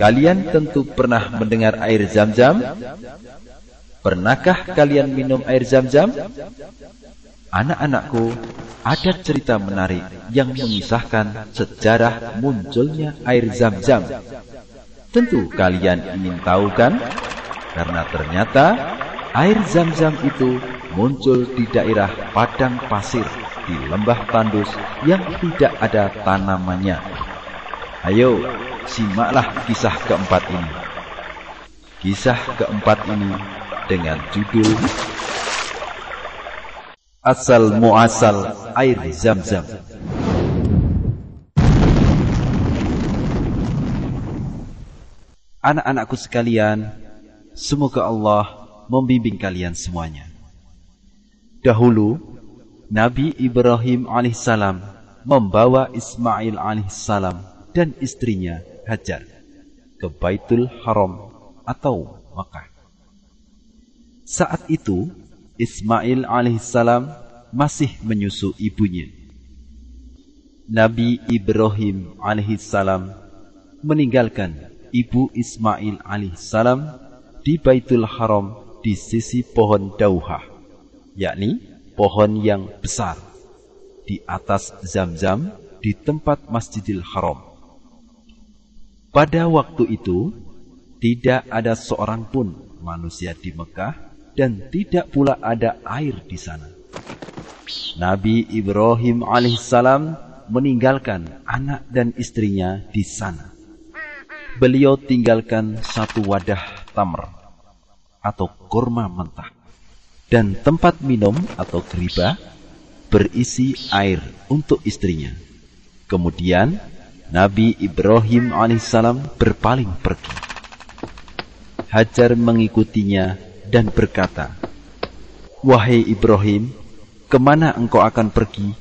Kalian tentu pernah mendengar air zam-zam? Pernahkah kalian minum air zam-zam? Anak-anakku, ada cerita menarik yang mengisahkan sejarah munculnya air zam-zam. Tentu kalian ingin tahu kan? Karena ternyata air zam-zam itu muncul di daerah padang pasir di lembah tandus yang tidak ada tanamannya. Ayo, simaklah kisah keempat ini. Kisah keempat ini dengan judul Asal Muasal Air Zam-Zam. Anak-anakku sekalian, semoga Allah membimbing kalian semuanya. Dahulu, Nabi Ibrahim alaihissalam membawa Ismail alaihissalam dan istrinya Hajar ke Baitul Haram atau Makkah. Saat itu Ismail alaihissalam masih menyusu ibunya. Nabi Ibrahim alaihissalam meninggalkan ibu Ismail alaihissalam di Baitul Haram di sisi pohon dauhah, yakni pohon yang besar di atas Zam-Zam di tempat Masjidil Haram. Pada waktu itu, tidak ada seorang pun manusia di Mekah dan tidak pula ada air di sana. Nabi Ibrahim alaihissalam meninggalkan anak dan istrinya di sana. Beliau tinggalkan satu wadah tamr atau kurma mentah dan tempat minum atau geriba berisi air untuk istrinya. Kemudian Nabi Ibrahim alaihissalam berpaling pergi. Hajar mengikutinya dan berkata, Wahai Ibrahim, ke mana engkau akan pergi?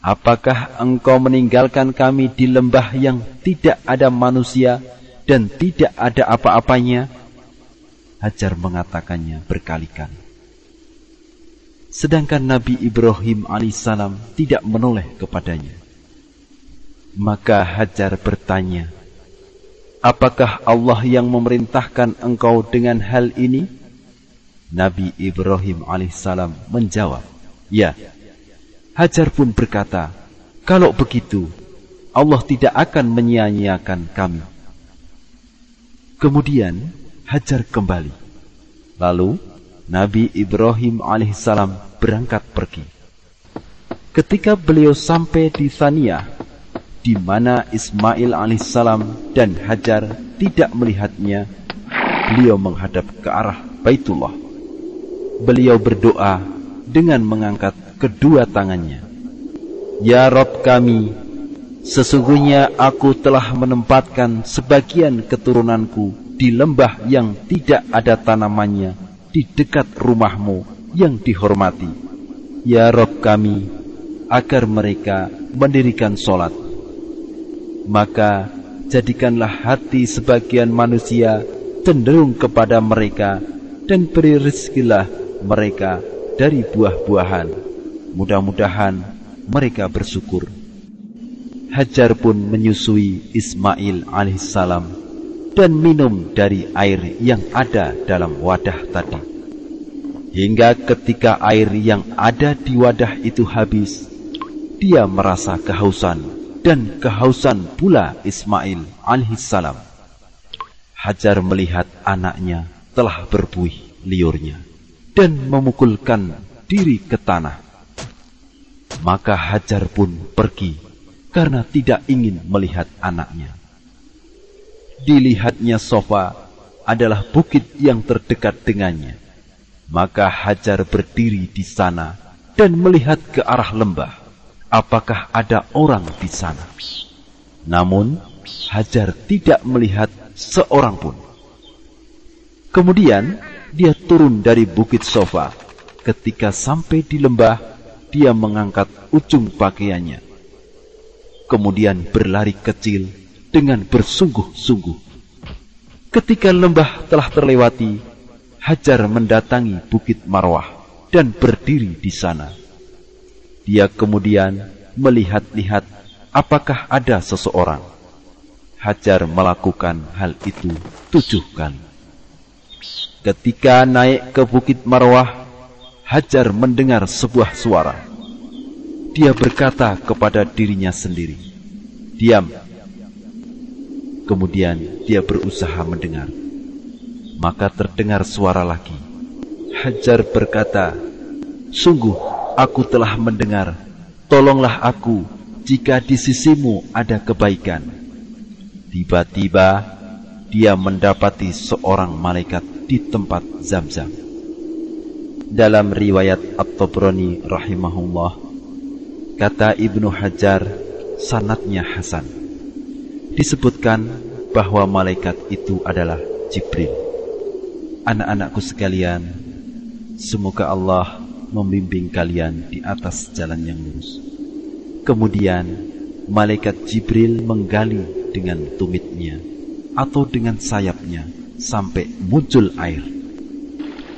Apakah engkau meninggalkan kami di lembah yang tidak ada manusia dan tidak ada apa-apanya? Hajar mengatakannya berkali-kali. Sedangkan Nabi Ibrahim alaihissalam tidak menoleh kepadanya. Maka Hajar bertanya, Apakah Allah yang memerintahkan engkau dengan hal ini? Nabi Ibrahim alaihissalam menjawab, Ya. Hajar pun berkata, Kalau begitu, Allah tidak akan menyia-nyiakan kami. Kemudian Hajar kembali. Lalu Nabi Ibrahim alaihissalam berangkat pergi. Ketika beliau sampai di Thaniyah, di mana Ismail alaihissalam dan Hajar tidak melihatnya, beliau menghadap ke arah Baitullah. Beliau berdoa dengan mengangkat kedua tangannya. Ya Rob kami, sesungguhnya aku telah menempatkan sebagian keturunanku di lembah yang tidak ada tanamannya di dekat rumahmu yang dihormati. Ya Rob kami, agar mereka mendirikan solat maka jadikanlah hati sebagian manusia cenderung kepada mereka dan beri rezekilah mereka dari buah-buahan. Mudah-mudahan mereka bersyukur. Hajar pun menyusui Ismail alaihissalam dan minum dari air yang ada dalam wadah tadi. Hingga ketika air yang ada di wadah itu habis, dia merasa kehausan dan kehausan pula Ismail alaihissalam. Hajar melihat anaknya telah berbuih liurnya dan memukulkan diri ke tanah. Maka Hajar pun pergi karena tidak ingin melihat anaknya. Dilihatnya sofa adalah bukit yang terdekat dengannya. Maka Hajar berdiri di sana dan melihat ke arah lembah apakah ada orang di sana. Namun, Hajar tidak melihat seorang pun. Kemudian, dia turun dari bukit sofa. Ketika sampai di lembah, dia mengangkat ujung pakaiannya. Kemudian berlari kecil dengan bersungguh-sungguh. Ketika lembah telah terlewati, Hajar mendatangi bukit Marwah dan berdiri di sana. Dia kemudian melihat-lihat apakah ada seseorang. Hajar melakukan hal itu tujuh kali. Ketika naik ke Bukit Marwah, Hajar mendengar sebuah suara. Dia berkata kepada dirinya sendiri, "Diam." Kemudian dia berusaha mendengar. Maka terdengar suara lagi. Hajar berkata, "Sungguh aku telah mendengar. Tolonglah aku jika di sisimu ada kebaikan." Tiba-tiba dia mendapati seorang malaikat di tempat Zam-Zam. Dalam riwayat At-Tabrani rahimahullah, kata Ibnu Hajar, sanatnya Hasan. Disebutkan bahwa malaikat itu adalah Jibril. Anak-anakku sekalian, semoga Allah membimbing kalian di atas jalan yang lurus. Kemudian, malaikat Jibril menggali dengan tumitnya atau dengan sayapnya sampai muncul air.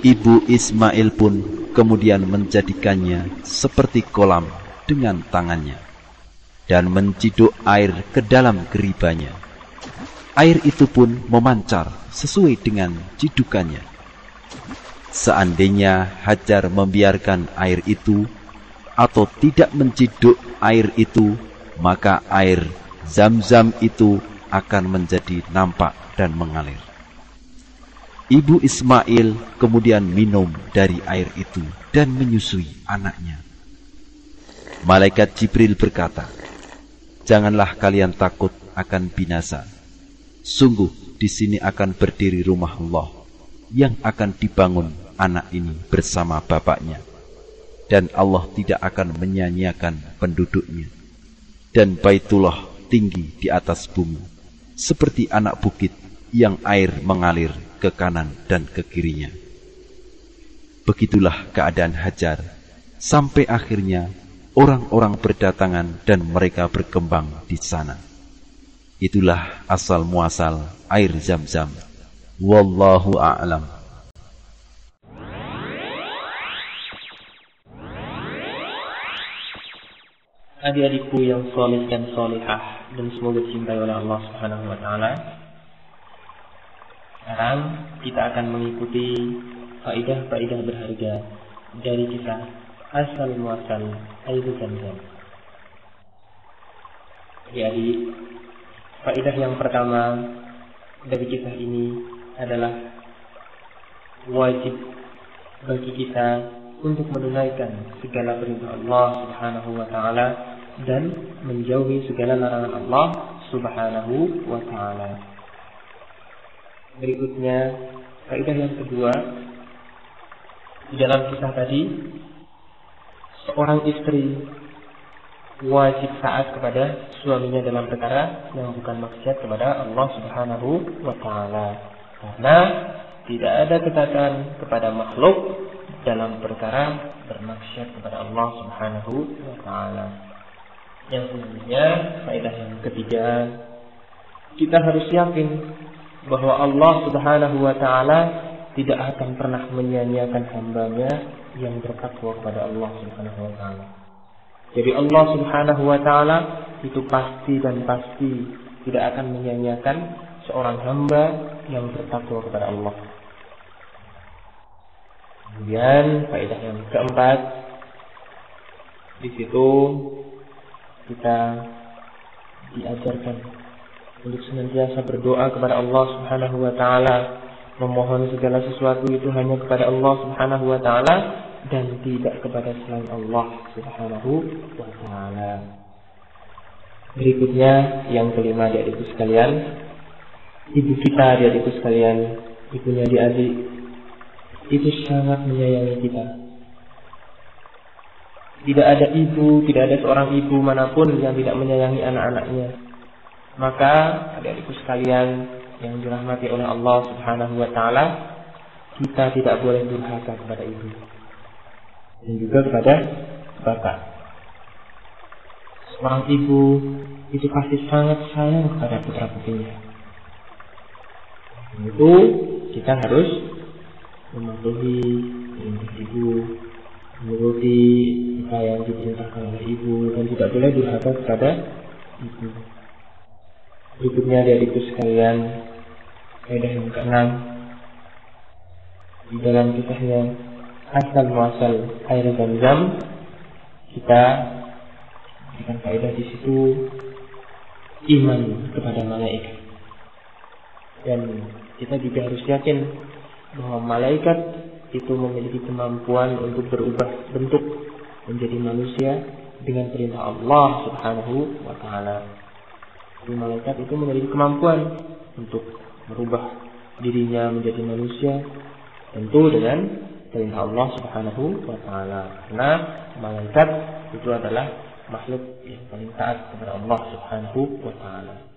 Ibu Ismail pun kemudian menjadikannya seperti kolam dengan tangannya dan menciduk air ke dalam geribanya. Air itu pun memancar sesuai dengan cidukannya. Seandainya Hajar membiarkan air itu atau tidak menciduk air itu, maka air zam-zam itu akan menjadi nampak dan mengalir. Ibu Ismail kemudian minum dari air itu dan menyusui anaknya. Malaikat Jibril berkata, Janganlah kalian takut akan binasa. Sungguh di sini akan berdiri rumah Allah yang akan dibangun anak ini bersama bapaknya. Dan Allah tidak akan menyanyiakan penduduknya. Dan Baitullah tinggi di atas bumi, seperti anak bukit yang air mengalir ke kanan dan ke kirinya. Begitulah keadaan Hajar, sampai akhirnya orang-orang berdatangan dan mereka berkembang di sana. Itulah asal muasal air zam-zam. Wallahu a'lam. adik-adikku yang soleh dan solehah dan semoga dicintai oleh Allah Subhanahu wa taala. Sekarang kita akan mengikuti faidah-faidah berharga dari kisah asal muasal air zam-zam. Jadi faidah yang pertama dari kisah ini adalah wajib bagi kita untuk menunaikan segala perintah Allah Subhanahu wa taala dan menjauhi segala larangan Allah Subhanahu wa taala. Berikutnya, kaidah yang kedua di dalam kisah tadi seorang istri wajib taat kepada suaminya dalam perkara yang bukan maksiat kepada Allah Subhanahu wa taala. Karena tidak ada ketaatan kepada makhluk dalam perkara bermaksiat kepada Allah Subhanahu wa taala. Yang selanjutnya, faedah yang ketiga, kita harus yakin bahwa Allah Subhanahu wa taala tidak akan pernah menyia-nyiakan hambanya yang bertakwa kepada Allah Subhanahu wa taala. Jadi Allah Subhanahu wa taala itu pasti dan pasti tidak akan menyia-nyiakan seorang hamba yang bertakwa kepada Allah. Kemudian faedah yang keempat di situ kita diajarkan untuk senantiasa berdoa kepada Allah Subhanahu wa taala, memohon segala sesuatu itu hanya kepada Allah Subhanahu wa taala dan tidak kepada selain Allah Subhanahu wa taala. Berikutnya yang kelima di adikku sekalian, ibu kita di adikku sekalian, ibunya di adik itu sangat menyayangi kita. Tidak ada ibu, tidak ada seorang ibu mana pun yang tidak menyayangi anak-anaknya. Maka adik-adikku sekalian yang dirahmati oleh Allah Subhanahu wa taala, kita tidak boleh durhaka kepada ibu dan juga kepada bapak. Seorang ibu itu pasti sangat sayang kepada putra putrinya. Itu kita harus mematuhi perintah ibu, menuruti apa yang diperintahkan oleh ibu dan tidak boleh durhaka kepada ibu. Berikutnya dari itu sekalian kaidah yang keenam di dalam kisahnya asal muasal air zam-zam kita dengan kaidah di situ iman kepada malaikat dan kita juga harus yakin bahwa malaikat itu memiliki kemampuan untuk berubah bentuk menjadi manusia dengan perintah Allah Subhanahu wa taala. Jadi malaikat itu memiliki kemampuan untuk merubah dirinya menjadi manusia tentu dengan perintah Allah Subhanahu wa taala. Karena malaikat itu adalah makhluk yang paling taat kepada Allah Subhanahu wa taala.